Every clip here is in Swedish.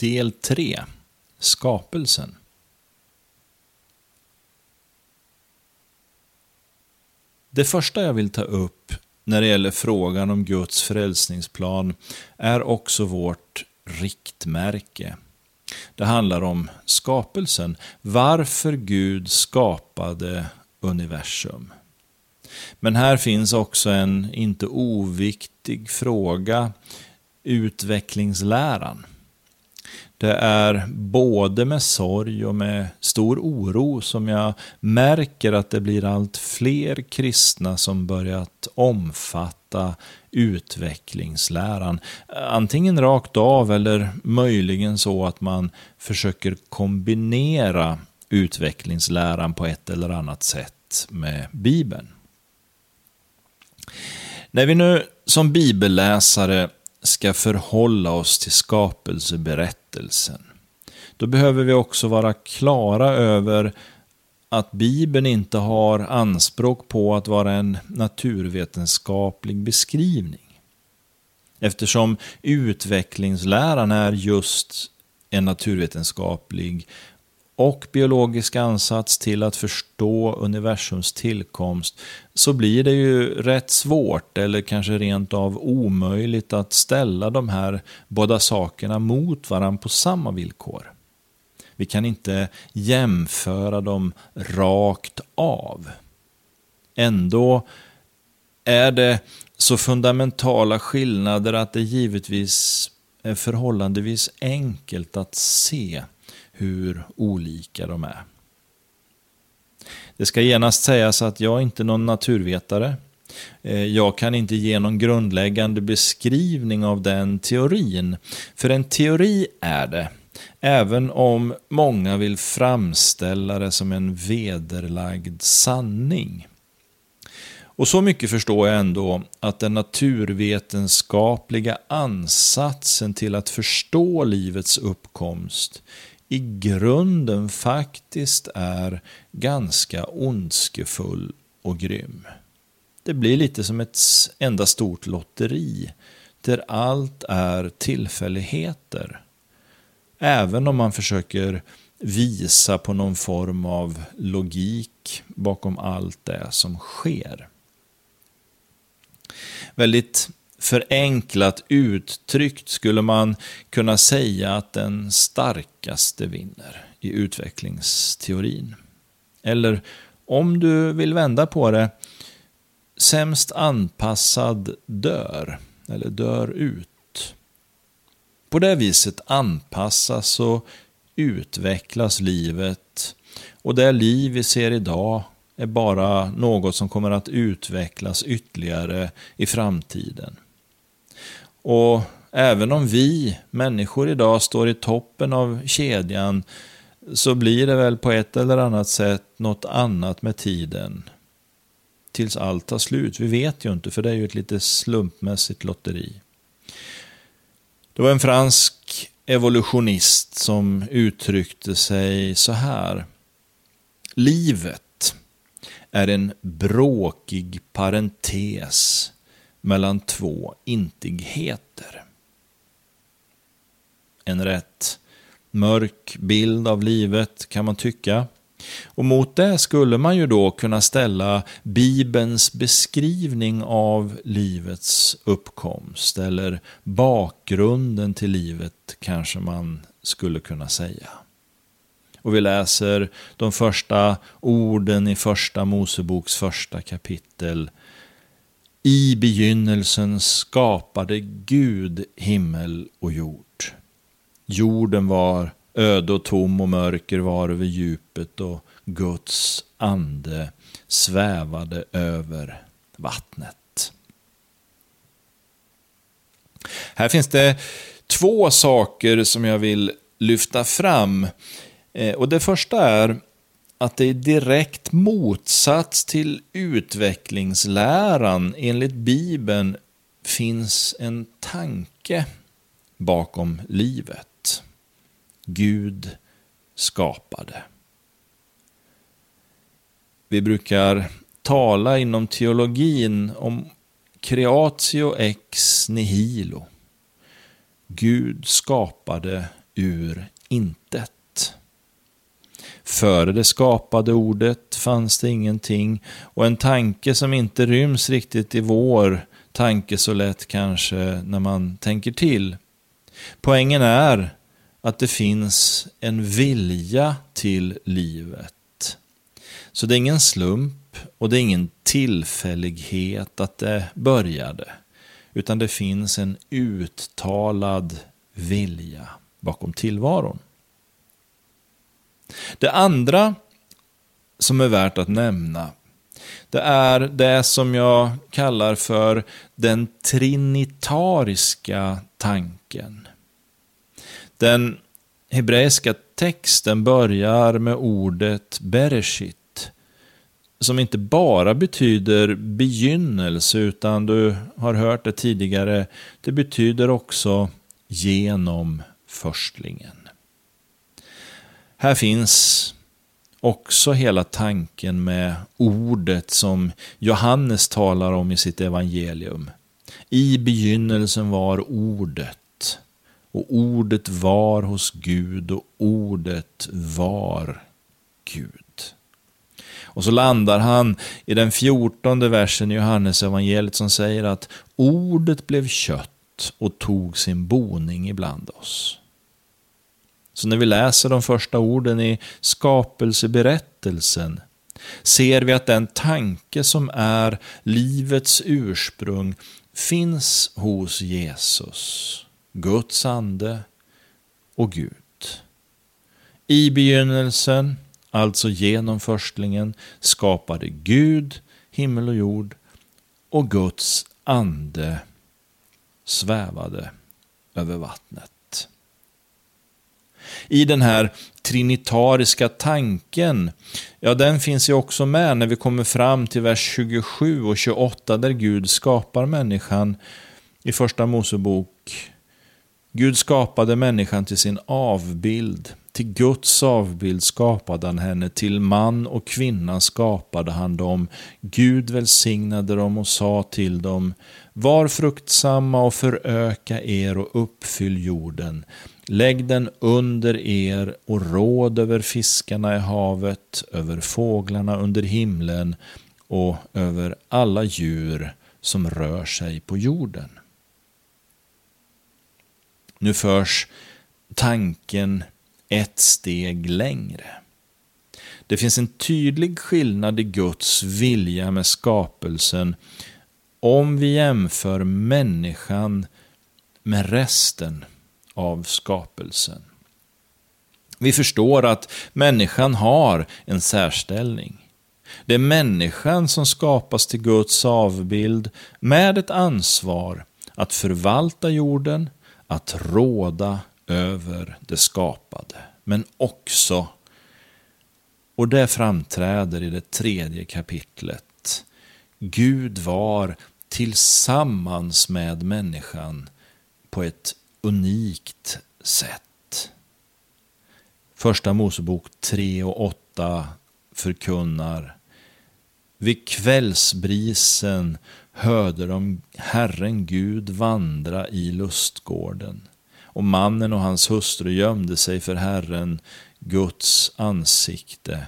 Del 3 Skapelsen Det första jag vill ta upp när det gäller frågan om Guds frälsningsplan är också vårt riktmärke. Det handlar om skapelsen, varför Gud skapade universum. Men här finns också en inte oviktig fråga, utvecklingsläran. Det är både med sorg och med stor oro som jag märker att det blir allt fler kristna som börjat omfatta utvecklingsläran. Antingen rakt av eller möjligen så att man försöker kombinera utvecklingsläran på ett eller annat sätt med Bibeln. När vi nu som bibelläsare ska förhålla oss till skapelseberättelsen, då behöver vi också vara klara över att Bibeln inte har anspråk på att vara en naturvetenskaplig beskrivning. Eftersom utvecklingsläran är just en naturvetenskaplig och biologisk ansats till att förstå universums tillkomst så blir det ju rätt svårt eller kanske rent av omöjligt att ställa de här båda sakerna mot varandra på samma villkor. Vi kan inte jämföra dem rakt av. Ändå är det så fundamentala skillnader att det givetvis är förhållandevis enkelt att se hur olika de är. Det ska genast sägas att jag inte är någon naturvetare. Eh, jag kan inte ge någon grundläggande beskrivning av den teorin. För en teori är det, även om många vill framställa det som en vederlagd sanning. Och så mycket förstår jag ändå att den naturvetenskapliga ansatsen till att förstå livets uppkomst i grunden faktiskt är ganska ondskefull och grym. Det blir lite som ett enda stort lotteri där allt är tillfälligheter. Även om man försöker visa på någon form av logik bakom allt det som sker. Väldigt förenklat uttryckt skulle man kunna säga att den starkaste vinner i utvecklingsteorin. Eller om du vill vända på det, sämst anpassad dör, eller dör ut. På det viset anpassas och utvecklas livet och det liv vi ser idag är bara något som kommer att utvecklas ytterligare i framtiden. Och även om vi människor idag står i toppen av kedjan så blir det väl på ett eller annat sätt något annat med tiden. Tills allt tar slut. Vi vet ju inte, för det är ju ett lite slumpmässigt lotteri. Det var en fransk evolutionist som uttryckte sig så här. Livet är en bråkig parentes mellan två intigheter. En rätt mörk bild av livet kan man tycka. Och mot det skulle man ju då kunna ställa Bibelns beskrivning av livets uppkomst, eller bakgrunden till livet kanske man skulle kunna säga. Och vi läser de första orden i första Moseboks första kapitel i begynnelsen skapade Gud himmel och jord. Jorden var öde och tom och mörker var över djupet och Guds ande svävade över vattnet. Här finns det två saker som jag vill lyfta fram. Eh, och Det första är att det är direkt motsats till utvecklingsläran enligt Bibeln finns en tanke bakom livet. Gud skapade. Vi brukar tala inom teologin om creatio ex nihilo. Gud skapade ur intet. Före det skapade ordet fanns det ingenting och en tanke som inte ryms riktigt i vår tanke så lätt kanske när man tänker till. Poängen är att det finns en vilja till livet. Så det är ingen slump och det är ingen tillfällighet att det började, utan det finns en uttalad vilja bakom tillvaron. Det andra som är värt att nämna, det är det som jag kallar för den trinitariska tanken. Den hebreiska texten börjar med ordet bereshit, som inte bara betyder begynnelse, utan du har hört det tidigare, det betyder också genom förstlingen. Här finns också hela tanken med ordet som Johannes talar om i sitt evangelium. I begynnelsen var ordet och ordet var hos Gud och ordet var Gud. Och så landar han i den fjortonde versen i Johannes evangeliet som säger att ordet blev kött och tog sin boning ibland oss. Så när vi läser de första orden i skapelseberättelsen ser vi att den tanke som är livets ursprung finns hos Jesus, Guds ande och Gud. I begynnelsen, alltså genom förstlingen, skapade Gud himmel och jord och Guds ande svävade över vattnet i den här trinitariska tanken, ja den finns ju också med när vi kommer fram till vers 27 och 28 där Gud skapar människan i första Mosebok. Gud skapade människan till sin avbild. Till Guds avbild skapade han henne, till man och kvinna skapade han dem. Gud välsignade dem och sa till dem, var fruktsamma och föröka er och uppfyll jorden. Lägg den under er och råd över fiskarna i havet, över fåglarna under himlen och över alla djur som rör sig på jorden. Nu förs tanken ett steg längre. Det finns en tydlig skillnad i Guds vilja med skapelsen om vi jämför människan med resten av skapelsen. Vi förstår att människan har en särställning. Det är människan som skapas till Guds avbild med ett ansvar att förvalta jorden, att råda över det skapade. Men också, och det framträder i det tredje kapitlet, Gud var tillsammans med människan på ett unikt sätt. Första Mosebok 3 och 8 förkunnar Vid kvällsbrisen hörde de Herren Gud vandra i lustgården och mannen och hans hustru gömde sig för Herren Guds ansikte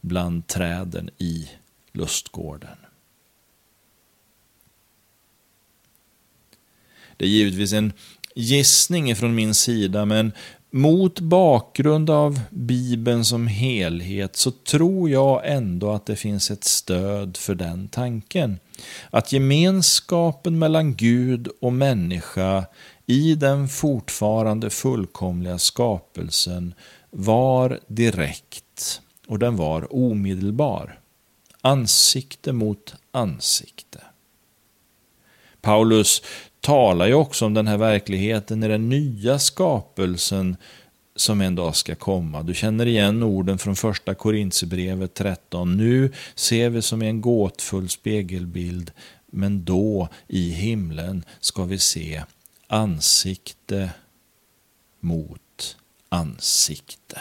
bland träden i lustgården. Det är givetvis en gissning från min sida, men mot bakgrund av Bibeln som helhet så tror jag ändå att det finns ett stöd för den tanken. Att gemenskapen mellan Gud och människa i den fortfarande fullkomliga skapelsen var direkt och den var omedelbar. Ansikte mot ansikte. Paulus talar ju också om den här verkligheten i den nya skapelsen som en dag ska komma. Du känner igen orden från första Korintierbrevet 13. Nu ser vi som i en gåtfull spegelbild, men då i himlen ska vi se ansikte mot ansikte.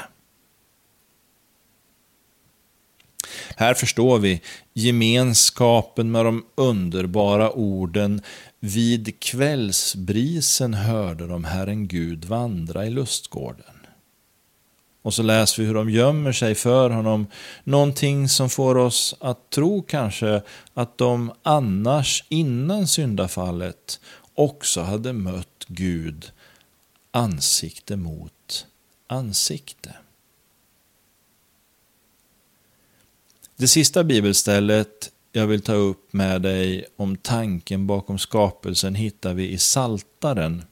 Här förstår vi gemenskapen med de underbara orden vid kvällsbrisen hörde de Herren Gud vandra i lustgården. Och så läser vi hur de gömmer sig för honom, någonting som får oss att tro kanske att de annars innan syndafallet också hade mött Gud ansikte mot ansikte. Det sista bibelstället jag vill ta upp med dig om tanken bakom skapelsen hittar vi i Saltaren.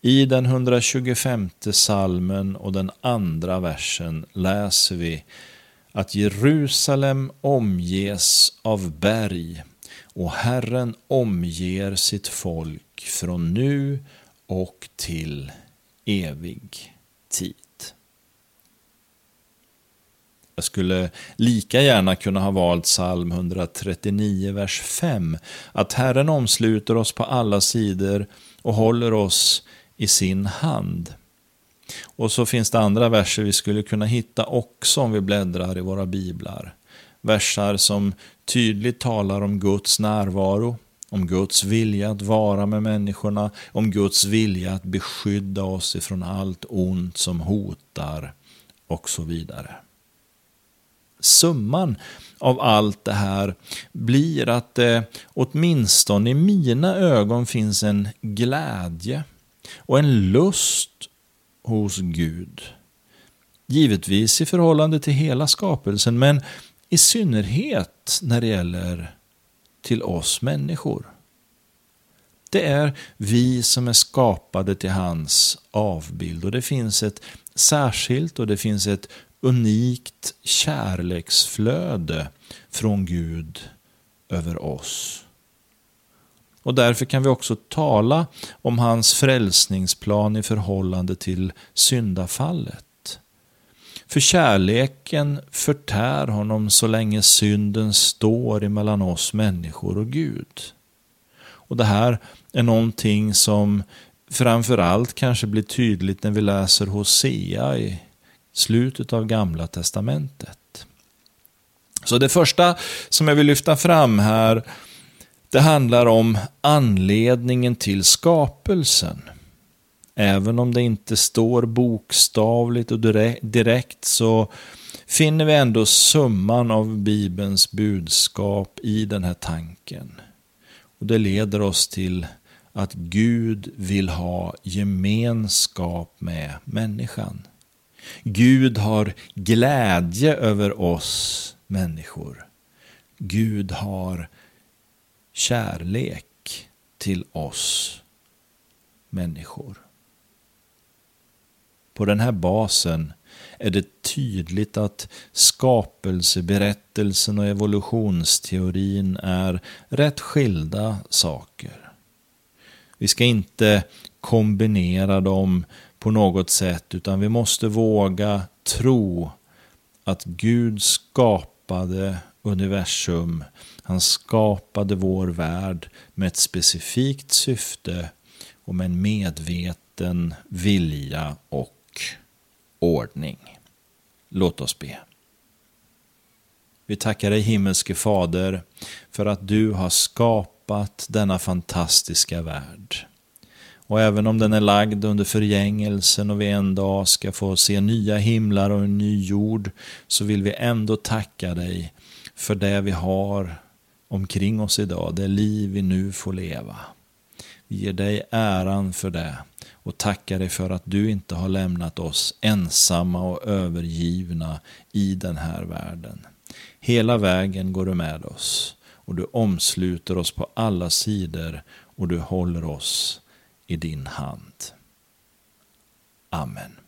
I den 125 salmen och den andra versen läser vi att Jerusalem omges av berg och Herren omger sitt folk från nu och till evig tid. Jag skulle lika gärna kunna ha valt psalm 139, vers 5. Att Herren omsluter oss på alla sidor och håller oss i sin hand. Och så finns det andra verser vi skulle kunna hitta också om vi bläddrar i våra biblar. Versar som tydligt talar om Guds närvaro, om Guds vilja att vara med människorna, om Guds vilja att beskydda oss ifrån allt ont som hotar och så vidare summan av allt det här blir att det åtminstone i mina ögon finns en glädje och en lust hos Gud. Givetvis i förhållande till hela skapelsen, men i synnerhet när det gäller till oss människor. Det är vi som är skapade till hans avbild och det finns ett särskilt och det finns ett unikt kärleksflöde från Gud över oss. Och därför kan vi också tala om hans frälsningsplan i förhållande till syndafallet. För kärleken förtär honom så länge synden står emellan oss människor och Gud. Och det här är någonting som framförallt kanske blir tydligt när vi läser Hosea i slutet av Gamla Testamentet. Så det första som jag vill lyfta fram här, det handlar om anledningen till skapelsen. Även om det inte står bokstavligt och direkt så finner vi ändå summan av Bibelns budskap i den här tanken. Och Det leder oss till att Gud vill ha gemenskap med människan. Gud har glädje över oss människor. Gud har kärlek till oss människor. På den här basen är det tydligt att skapelseberättelsen och evolutionsteorin är rätt skilda saker. Vi ska inte kombinera dem på något sätt, utan vi måste våga tro att Gud skapade universum. Han skapade vår värld med ett specifikt syfte och med en medveten vilja och ordning. Låt oss be. Vi tackar dig himmelske Fader för att du har skapat denna fantastiska värld. Och även om den är lagd under förgängelsen och vi en dag ska få se nya himlar och en ny jord, så vill vi ändå tacka dig för det vi har omkring oss idag, det liv vi nu får leva. Vi ger dig äran för det och tackar dig för att du inte har lämnat oss ensamma och övergivna i den här världen. Hela vägen går du med oss och du omsluter oss på alla sidor och du håller oss i din hand. Amen.